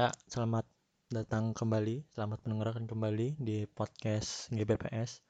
Ya, selamat datang kembali, selamat mendengarkan kembali di podcast GBPS.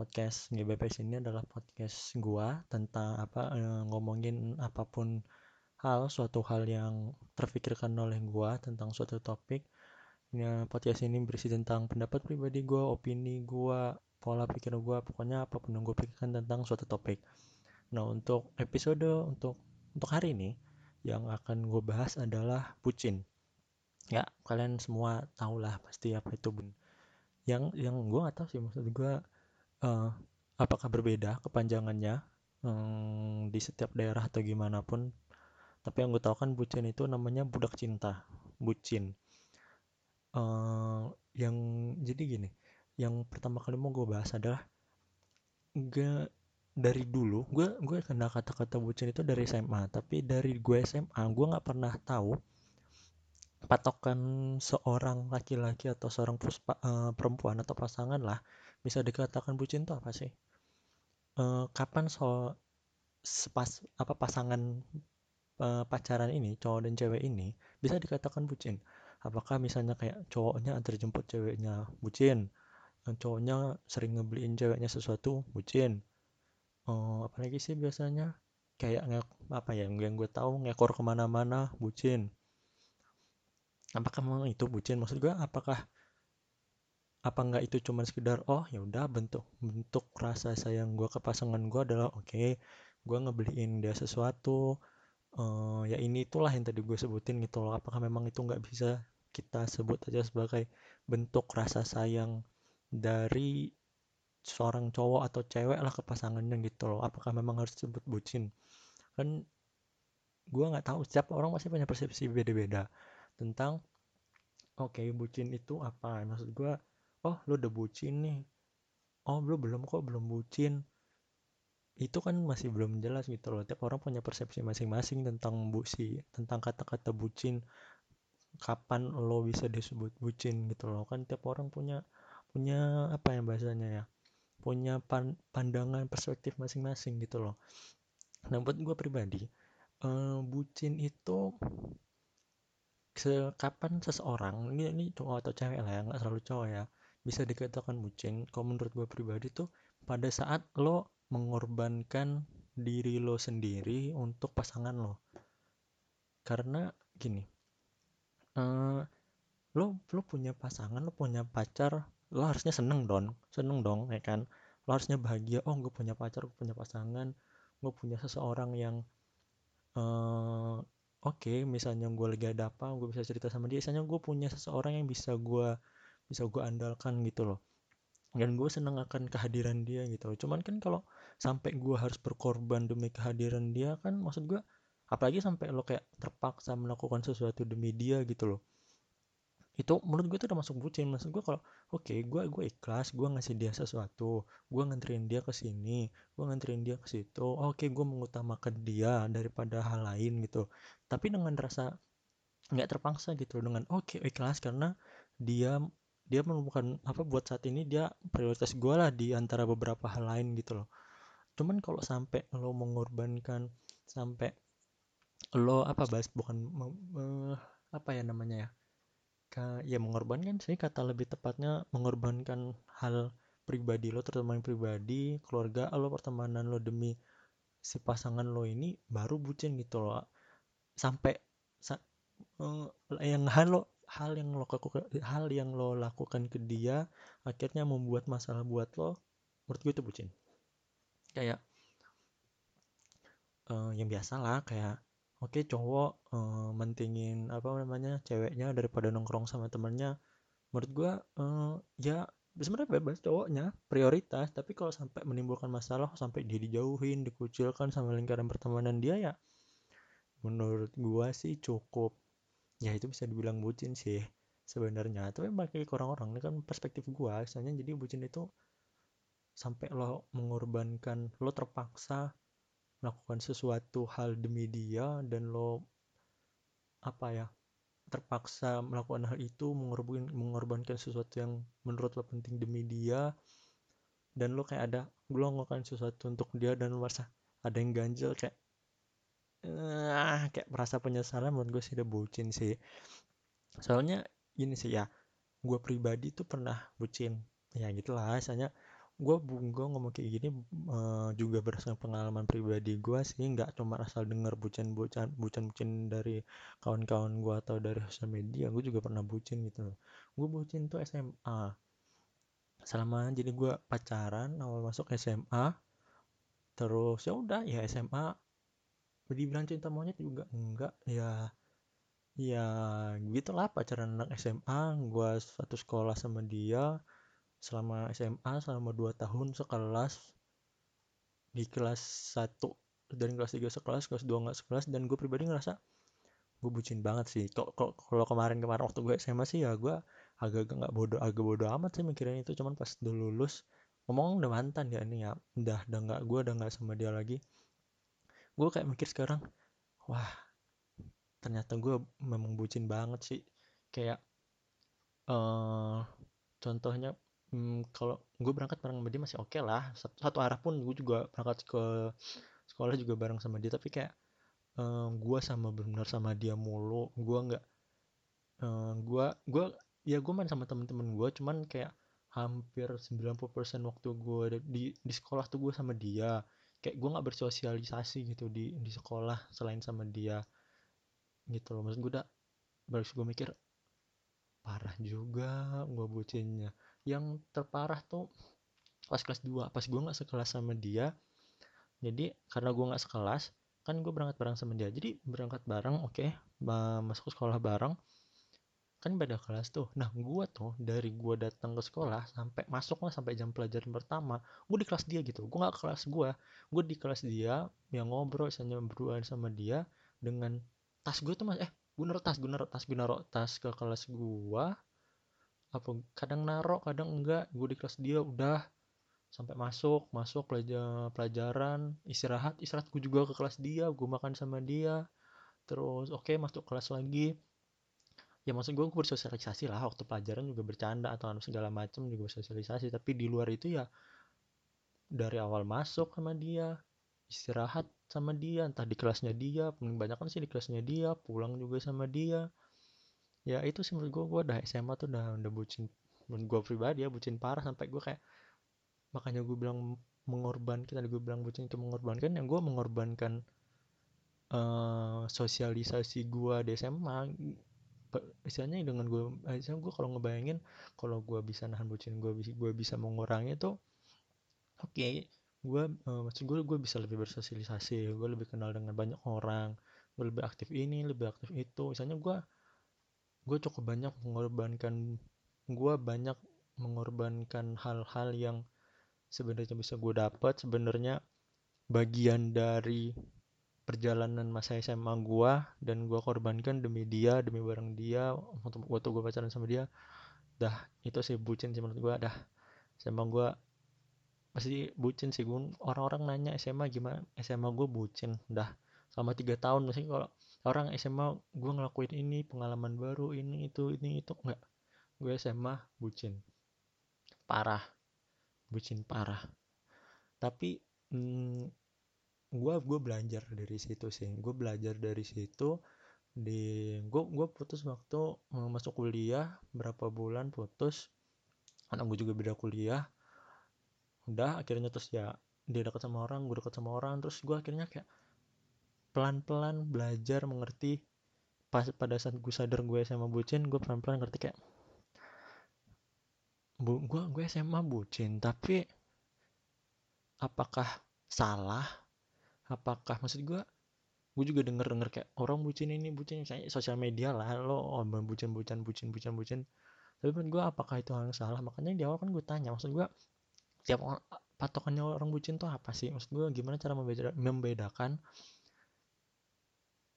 Podcast GBPS ini adalah podcast gua tentang apa eh, ngomongin apa pun hal, suatu hal yang terfikirkan oleh gua tentang suatu topik. Ya, podcast ini berisi tentang pendapat pribadi gua, opini gua, pola pikir gua, pokoknya apa pun yang gua pikirkan tentang suatu topik. Nah, untuk episode untuk untuk hari ini yang akan gue bahas adalah bucin ya kalian semua tahu lah pasti apa itu bun. Yang yang gue gak tahu sih maksud gue uh, apakah berbeda kepanjangannya um, di setiap daerah atau gimana pun. Tapi yang gue tahu kan bucin itu namanya budak cinta bucin. Uh, yang jadi gini yang pertama kali mau gue bahas adalah gak dari dulu gue gue kenal kata-kata bucin itu dari SMA tapi dari gue SMA gue nggak pernah tahu patokan seorang laki-laki atau seorang puspa, uh, perempuan atau pasangan lah. Bisa dikatakan bucin itu apa sih? Uh, kapan so sepas apa pasangan uh, pacaran ini cowok dan cewek ini bisa dikatakan bucin apakah misalnya kayak cowoknya antar jemput ceweknya bucin cowoknya sering ngebeliin ceweknya sesuatu bucin oh, apalagi sih biasanya? Kayak nge apa ya yang gue tahu ngekor ke mana-mana bucin apakah memang itu bucin? Maksud gue apakah apa enggak itu cuma sekedar oh ya udah bentuk bentuk rasa sayang gue ke pasangan gue adalah oke okay, gue ngebeliin dia sesuatu uh, ya ini itulah yang tadi gue sebutin gitu loh. Apakah memang itu nggak bisa kita sebut aja sebagai bentuk rasa sayang dari seorang cowok atau cewek lah ke pasangannya gitu loh? Apakah memang harus disebut bucin? Kan gue nggak tahu setiap orang masih punya persepsi beda-beda tentang oke okay, bucin itu apa? Maksud gue oh lu udah bucin nih. Oh lu belum kok belum bucin. Itu kan masih belum jelas gitu loh. Tiap orang punya persepsi masing-masing tentang buci tentang kata-kata bucin. Kapan lo bisa disebut bucin gitu loh. Kan tiap orang punya punya apa ya bahasanya ya? Punya pan pandangan perspektif masing-masing gitu loh. Nah buat gue pribadi uh, bucin itu kapan seseorang ini ini cowok atau cewek lah ya nggak selalu cowok ya bisa dikatakan bucin kalau menurut gue pribadi tuh pada saat lo mengorbankan diri lo sendiri untuk pasangan lo. Karena gini uh, lo lo punya pasangan lo punya pacar lo harusnya seneng dong seneng dong ya kan? Lo harusnya bahagia oh gue punya pacar gue punya pasangan gue punya seseorang yang uh, oke okay, misalnya gue lagi ada apa gue bisa cerita sama dia. Misalnya gue punya seseorang yang bisa gue bisa gue andalkan gitu loh. Dan gue seneng akan kehadiran dia gitu loh. Cuman kan kalau sampai gue harus berkorban demi kehadiran dia kan maksud gue apalagi sampai lo kayak terpaksa melakukan sesuatu demi dia gitu loh itu menurut gue tuh udah masuk bucin. Maksud gue kalau oke okay, gue gue ikhlas gue ngasih dia sesuatu gue nganterin dia ke sini gue nganterin dia ke situ oke okay, gue mengutamakan dia daripada hal lain gitu. Tapi dengan rasa nggak terpaksa gitu dengan oke okay, ikhlas karena dia dia menemukan apa buat saat ini dia prioritas gue lah di antara beberapa hal lain gitu loh. Cuman kalau sampai lo mengorbankan sampai lo apa bahas bukan uh, apa ya namanya ya ya mengorbankan sih kata lebih tepatnya mengorbankan hal pribadi lo terutama yang pribadi keluarga lo pertemanan lo demi si pasangan lo ini baru bucin gitu loh sampai sa, uh, yang hal lo hal yang lo lakukan hal yang lo lakukan ke dia akhirnya membuat masalah buat lo menurut gue itu bucin. Kayak uh, yang biasa lah kayak oke cowok uh, mentingin apa namanya ceweknya daripada nongkrong sama temennya menurut gua uh, ya sebenarnya bebas cowoknya prioritas. Tapi kalau sampai menimbulkan masalah sampai dia dijauhin dikucilkan sama lingkaran pertemanan dia ya menurut gua sih cukup. Ya itu bisa dibilang bucin sih sebenarnya. Tapi bagi orang-orang ini kan perspektif gua. Misalnya jadi bucin itu sampai lo mengorbankan lo terpaksa melakukan sesuatu hal demi dia dan lo apa ya terpaksa melakukan hal itu mengorbankan mengorbankan sesuatu yang menurut lo penting demi dia dan lo kayak ada lo melakukan sesuatu untuk dia dan lo merasa ada yang ganjel kayak ah kayak merasa penyesalan menurut gue sih udah bucin sih. Soalnya gini sih ya gue pribadi tuh pernah bucin. Ya gitulah misalnya gue gue ngomong kayak gini uh, juga berdasarkan pengalaman pribadi gue sih nggak cuma asal denger bucin bucin bucin bucin dari kawan-kawan gue atau dari sosial media gue juga pernah bucin gitu gue bucin tuh SMA selama jadi gue pacaran awal masuk SMA terus ya udah ya SMA dibilang cinta monyet juga enggak ya ya gitulah pacaran anak SMA gue satu sekolah sama dia selama SMA selama 2 tahun sekelas di kelas 1 dan kelas 3 sekelas kelas 2 nggak sekelas dan gue pribadi ngerasa gue bucin banget sih. Kok kalau kemarin-kemarin waktu gue SMA sih ya gue agak-agak nggak bodoh agak bodoh amat sih mikirin itu. Cuman pas udah lulus ngomong udah mantan ya ini ya udah udah nggak gue udah nggak sama dia lagi. Gue kayak mikir sekarang wah ternyata gue memang bucin banget sih. Kayak uh, contohnya hmm, kalau gue berangkat bareng sama dia masih oke okay lah. Satu, satu arah pun gue juga berangkat ke sekolah juga bareng sama dia. Tapi kayak uh, gue sama benar sama dia mulu. Gue nggak uh, gue gue ya gue main sama temen-temen gue. Cuman kayak hampir 90% waktu gue di di sekolah tuh gue sama dia. Kayak gue nggak bersosialisasi gitu di di sekolah selain sama dia. Gitu loh. Maksud gue udah baru gue mikir parah juga gue bucinnya yang terparah tuh pas kelas 2 pas gue nggak sekelas sama dia jadi karena gue nggak sekelas kan gue berangkat bareng sama dia. Jadi berangkat bareng oke okay, masuk sekolah bareng kan beda kelas tuh. Nah gue tuh dari gue datang ke sekolah sampai masuk lah sampai jam pelajaran pertama gue di kelas dia gitu. Gue nggak kelas gue gue di kelas dia yang ngobrol misalnya berduaan sama dia dengan tas gue tuh mas. Eh gue naruh tas gue naruh tas gue naruh tas ke kelas gue apa kadang naruh kadang enggak. Gue di kelas dia udah. Sampai masuk masuk pelajar pelajaran istirahat. Istirahat gue juga ke kelas dia gue makan sama dia. Terus oke okay, masuk kelas lagi. Ya maksud gue gue bersosialisasi lah. Waktu pelajaran juga bercanda atau segala macam juga bersosialisasi. Tapi di luar itu ya dari awal masuk sama dia istirahat sama dia entah di kelasnya dia paling banyak kan sih di kelasnya dia pulang juga sama dia ya itu sih menurut gue gue udah SMA tuh udah udah bucin menurut gue pribadi ya bucin parah sampai gue kayak makanya gue bilang mengorbankan tadi gue bilang bucin itu mengorbankan yang gue mengorbankan uh, sosialisasi gue di SMA istilahnya dengan gue istilahnya gue kalau ngebayangin kalau gue bisa nahan bucin gue bisa gue bisa mengurangi itu oke okay, gue uh, maksud gue gue bisa lebih bersosialisasi gue lebih kenal dengan banyak orang gue lebih aktif ini lebih aktif itu misalnya gue gue cukup banyak mengorbankan gue banyak mengorbankan hal-hal yang sebenarnya bisa gue dapat. Sebenarnya bagian dari perjalanan masa SMA gue dan gue korbankan demi dia demi bareng dia waktu gue pacaran sama dia dah itu sih bucin sih menurut gue dah. SMA gue pasti bucin sih. Gue orang-orang nanya SMA gimana SMA gue bucin dah selama tiga tahun masih kalau orang SMA gue ngelakuin ini pengalaman baru ini itu ini itu. Enggak. Gue SMA bucin. Parah. Bucin parah. Tapi hmm, gue gue belajar dari situ sih. Gue belajar dari situ di gue gue putus waktu masuk kuliah berapa bulan putus anak gue juga beda kuliah. Udah akhirnya terus ya dia dekat sama orang gue dekat sama orang terus gue akhirnya kayak pelan-pelan belajar mengerti pas pada saat gue sadar gue SMA bucin gue pelan-pelan ngerti kayak bu gue gue SMA bucin tapi apakah salah? Apakah maksud gue gue juga denger denger kayak orang bucin ini bucin saya sosial media lah lo oh, bucin bucin bucin. Bucin bucin tapi menurut gue apakah itu hal yang salah? Makanya di awal kan gue tanya maksud gue tiap orang patokannya orang bucin tuh apa sih? Maksud gue gimana cara membeda membedakan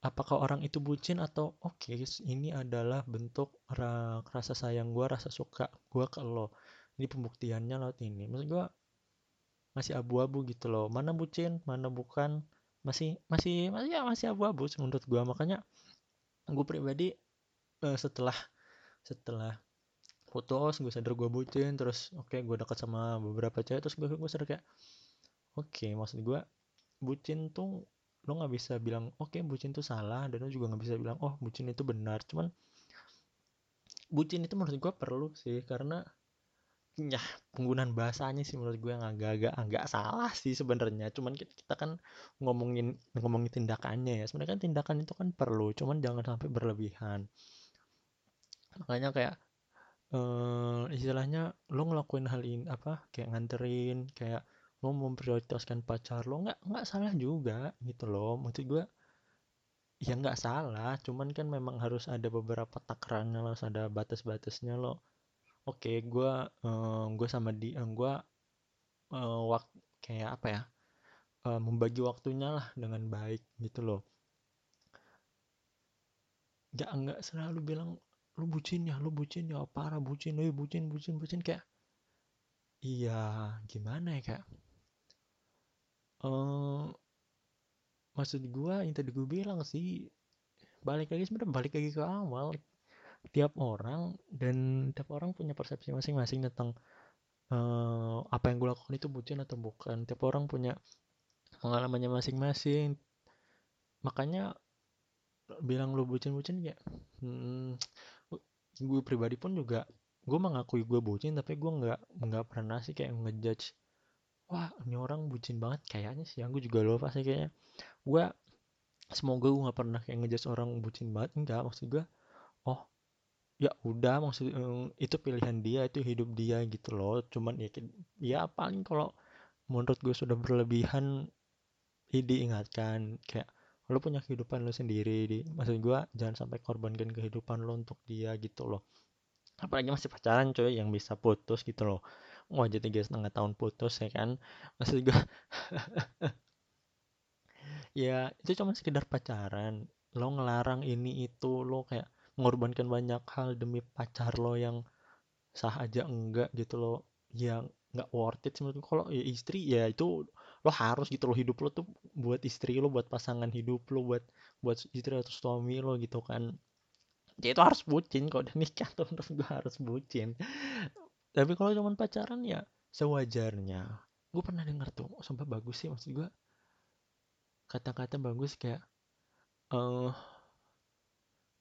apakah orang itu bucin atau oke okay, ini adalah bentuk rasa sayang gue rasa suka gue ke lo. Ini pembuktiannya lo ini. Maksud gue masih abu-abu gitu loh. Mana bucin mana bukan masih masih masih ya masih abu-abu menurut gue makanya gue pribadi uh, setelah setelah putus gue sadar gue bucin terus oke okay, gue dekat sama beberapa cewek terus gue gue sadar kayak oke okay, maksud gue bucin tuh lo nggak bisa bilang oke okay, bucin tuh salah. Dan lo juga nggak bisa bilang oh bucin itu benar. Cuman bucin itu menurut gue perlu sih karena ya penggunaan bahasanya sih menurut gue yang agak-agak agak salah sih sebenarnya. Cuman kita kan ngomongin ngomongin tindakannya ya. Sebenarnya kan tindakan itu kan perlu cuman jangan sampai berlebihan. Makanya kayak uh, istilahnya lo ngelakuin hal ini apa kayak nganterin kayak lo memprioritaskan pacar lo nggak nggak salah juga gitu loh. Maksud gue ya nggak salah cuman kan memang harus ada beberapa takarannya harus ada batas-batasnya lo. Oke gue uh, gue sama di uh, gue uh, wak kayak apa ya uh, membagi waktunya lah dengan baik gitu loh. Nggak nggak selalu bilang lu bucin ya lu bucin ya parah bucin lu bucin bucin bucin kayak iya gimana ya kayak uh, maksud gue yang tadi gue bilang sih balik lagi sebenarnya balik lagi ke awal. Tiap orang dan tiap orang punya persepsi masing-masing tentang uh, apa yang gue lakukan itu bucin atau bukan. Tiap orang punya pengalamannya masing-masing. Makanya bilang lu bucin-bucin ya hmm, gue pribadi pun juga gue mengakui gue bucin tapi gue nggak nggak pernah sih kayak ngejudge wah ini orang bucin banget kayaknya sih. Aku juga lupa sih kayaknya. Gue semoga gue nggak pernah kayak ngejudge orang bucin banget. Enggak maksud gue oh ya udah maksud itu pilihan dia itu hidup dia gitu loh. Cuman ya ya paling kalau menurut gue sudah berlebihan ini diingatkan. Kayak lo punya kehidupan lo sendiri di maksud gue jangan sampai korbankan kehidupan lo untuk dia gitu loh. Apalagi masih pacaran coy yang bisa putus gitu loh wah jadi tiga setengah tahun putus ya kan? Maksud gue ya itu cuma sekedar pacaran. Lo ngelarang ini itu lo kayak mengorbankan banyak hal demi pacar lo yang sah aja enggak gitu lo. Yang nggak worth it sih kalau ya istri ya itu lo harus gitu lo. Hidup lo tuh buat istri lo buat pasangan hidup lo buat buat istri atau suami lo gitu kan. Ya itu harus bucin. Kalau udah nikah tuh harus bucin tapi kalau cuma pacaran ya sewajarnya. Gue pernah denger tuh sampai bagus sih maksud gue kata-kata bagus kayak uh,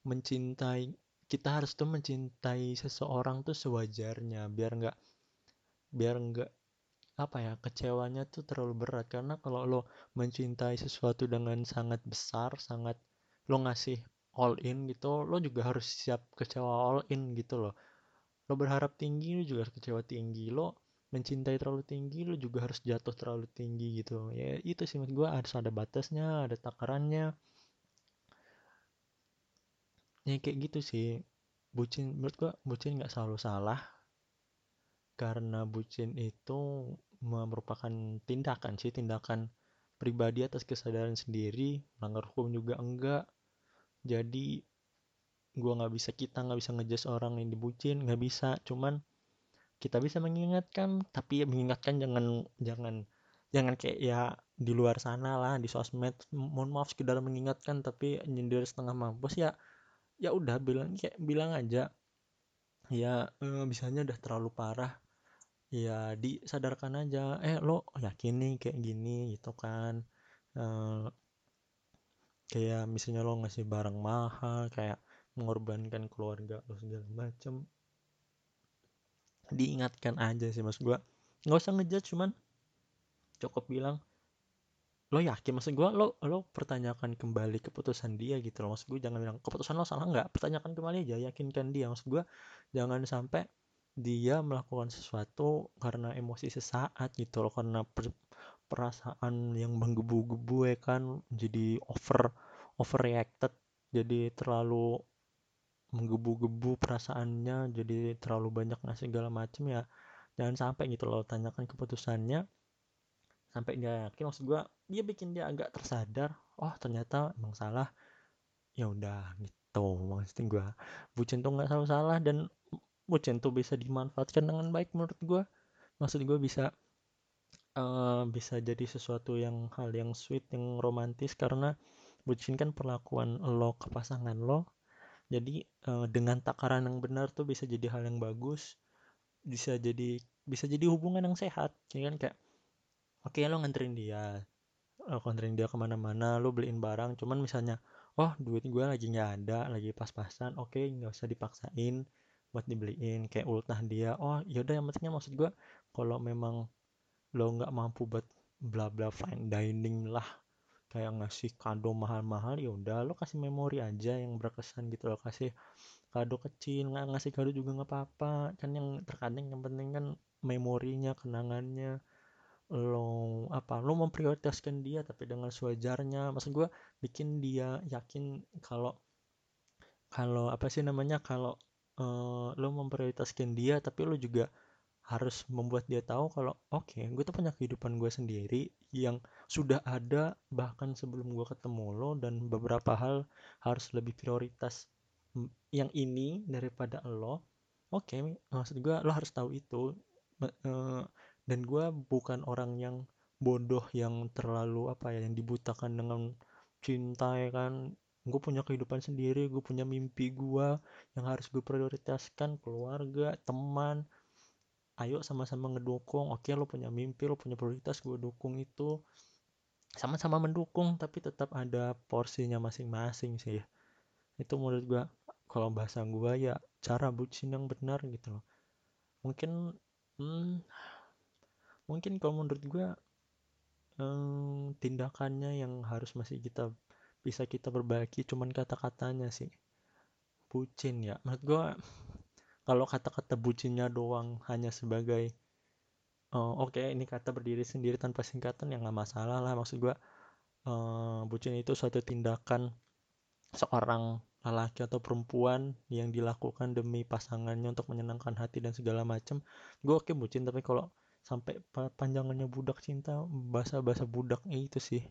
mencintai kita harus tuh mencintai seseorang tuh sewajarnya biar nggak biar nggak apa ya kecewanya tuh terlalu berat. Karena kalau lo mencintai sesuatu dengan sangat besar sangat lo ngasih all in gitu lo juga harus siap kecewa all in gitu loh lo berharap tinggi lo juga harus kecewa tinggi. Lo mencintai terlalu tinggi lo juga harus jatuh terlalu tinggi gitu. Ya itu sih menurut gue harus ada batasnya ada takarannya. Ya kayak gitu sih. Bucin menurut gua bucin nggak selalu salah. Karena bucin itu merupakan tindakan sih tindakan pribadi atas kesadaran sendiri. Melanggar hukum juga enggak. Jadi gua nggak bisa kita nggak bisa ngejudge orang yang dibucin nggak bisa. Cuman kita bisa mengingatkan tapi mengingatkan jangan jangan jangan kayak ya di luar sana lah di sosmed. Mohon maaf sekedar mengingatkan tapi nyindir setengah mampus ya ya udah bilang kayak bilang aja. Ya eh, misalnya udah terlalu parah. Ya disadarkan aja. Eh lo yakin nih kayak gini gitu kan? Eh, kayak misalnya lo ngasih barang mahal kayak mengorbankan keluarga lo segala macem. Diingatkan aja sih mas gua. Nggak usah ngejudge cuman cukup bilang lo yakin? Maksud gue lo lo pertanyakan kembali keputusan dia gitu loh. Maksud gue jangan bilang keputusan lo salah. Nggak pertanyakan kembali aja yakinkan dia. Maksud gue jangan sampai dia melakukan sesuatu karena emosi sesaat gitu loh. Karena per, perasaan yang menggebu-gebu ya kan jadi over overreacted jadi terlalu menggebu-gebu perasaannya jadi terlalu banyak ngasih segala macem ya jangan sampai gitu loh tanyakan keputusannya sampai dia yakin. Maksud gue dia bikin dia agak tersadar oh ternyata emang salah. Ya udah gitu. Maksud gue bucin tuh nggak selalu salah dan bucin tuh bisa dimanfaatkan dengan baik menurut gue maksud gue bisa uh, bisa jadi sesuatu yang hal yang sweet yang romantis karena bucin kan perlakuan lo ke pasangan lo jadi uh, dengan takaran yang benar tuh bisa jadi hal yang bagus bisa jadi bisa jadi hubungan yang sehat ya kan? Kayak oke lo nganterin dia lo nganterin dia ke mana-mana lo beliin barang cuman misalnya oh duit gue lagi nggak ada lagi pas-pasan oke nggak usah dipaksain buat dibeliin kayak ultah dia oh yaudah yang pentingnya maksud gue kalau memang lo nggak mampu buat bla bla fine dining lah kayak ngasih kado mahal-mahal ya udah lo kasih memori aja yang berkesan gitu lo kasih kado kecil nggak ngasih kado juga nggak apa-apa. Kan yang terkadang yang penting kan memorinya kenangannya lo apa lo memprioritaskan dia tapi dengan sewajarnya. Maksud gue bikin dia yakin kalau kalau apa sih namanya kalau uh, lo memprioritaskan dia tapi lo juga harus membuat dia tahu kalau oke okay, gue tuh punya kehidupan gue sendiri yang sudah ada bahkan sebelum gue ketemu lo dan beberapa hal harus lebih prioritas yang ini daripada lo. Oke okay, maksud gue lo harus tahu itu uh, dan gue bukan orang yang bodoh yang terlalu apa ya yang dibutakan dengan cinta ya kan. Gue punya kehidupan sendiri gue punya mimpi gue yang harus gue prioritaskan keluarga teman ayo sama-sama ngedukung. Oke lo punya mimpi lo punya prioritas gue dukung itu. Sama-sama mendukung tapi tetap ada porsinya masing-masing sih itu menurut gue kalau bahasa gue ya cara bucin yang benar gitu loh. Mungkin hmm, mungkin kalau menurut gue hmm, tindakannya yang harus masih kita bisa kita perbaiki cuman kata-katanya sih. Bucin ya. Menurut gue kalau kata-kata bucinnya doang hanya sebagai oh, oke okay, ini kata berdiri sendiri tanpa singkatan ya nggak masalah lah. Maksud gue uh, bucin itu suatu tindakan seorang lelaki atau perempuan yang dilakukan demi pasangannya untuk menyenangkan hati dan segala macam gue oke okay, bucin tapi kalau sampai panjangannya budak cinta bahasa-bahasa budak itu sih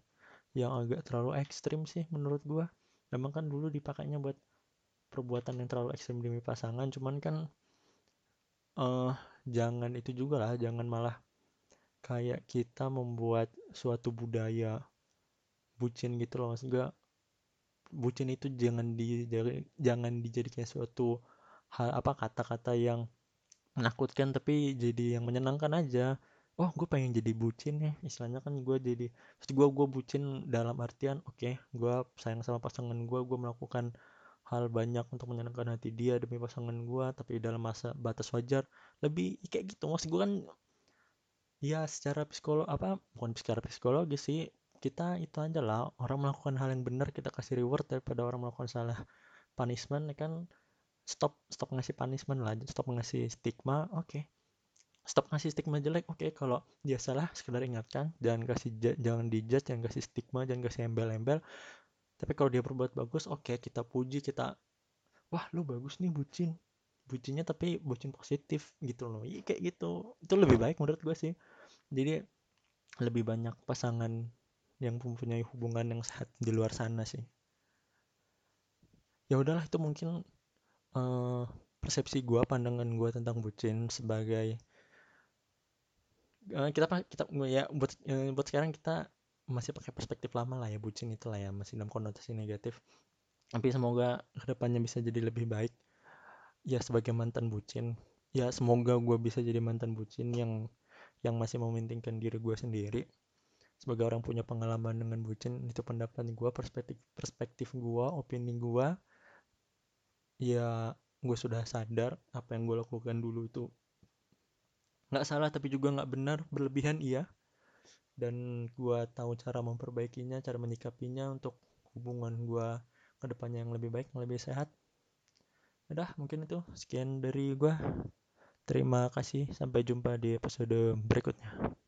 yang agak terlalu ekstrim sih menurut gue memang kan dulu dipakainya buat perbuatan yang terlalu ekstrim demi pasangan cuman kan uh, jangan itu juga lah jangan malah kayak kita membuat suatu budaya bucin gitu loh. Maksud gue bucin itu jangan di jangan dijadikan suatu hal apa kata-kata yang menakutkan tapi jadi yang menyenangkan aja. Oh gue pengen jadi bucin ya istilahnya kan gue jadi gue gue bucin dalam artian oke okay, gue sayang sama pasangan gue gue melakukan hal banyak untuk menyenangkan hati dia demi pasangan gue tapi dalam masa batas wajar lebih kayak gitu maksud gue kan ya secara psikolog apa bukan secara psikologi sih kita itu aja lah orang melakukan hal yang benar kita kasih reward daripada orang melakukan salah punishment ya kan stop stop ngasih punishment lah stop ngasih stigma oke okay. stop ngasih stigma jelek oke okay. kalau dia salah sekedar ingatkan jangan kasih jangan dijudge jangan kasih stigma jangan kasih embel-embel tapi kalau dia berbuat bagus oke okay, kita puji kita wah lu bagus nih bucin. Bucinnya tapi bucin positif gitu loh. Iya kayak gitu. Itu lebih baik menurut gue sih. Jadi lebih banyak pasangan yang mempunyai hubungan yang sehat di luar sana sih. Ya udahlah itu mungkin uh, persepsi gue pandangan gue tentang bucin sebagai uh, kita kita ya buat uh, buat sekarang kita masih pakai perspektif lama lah ya bucin itu lah ya masih dalam konotasi negatif. Tapi semoga ke depannya bisa jadi lebih baik. Ya sebagai mantan bucin. Ya semoga gue bisa jadi mantan bucin yang yang masih mementingkan diri gue sendiri. Sebagai orang punya pengalaman dengan bucin itu pendapat gue perspektif perspektif gue opini gue ya gue sudah sadar apa yang gue lakukan dulu itu nggak salah tapi juga nggak benar berlebihan iya dan gue tahu cara memperbaikinya cara menyikapinya untuk hubungan gue ke depannya yang lebih baik yang lebih sehat. Udah mungkin itu. Sekian dari gue terima kasih. Sampai jumpa di episode berikutnya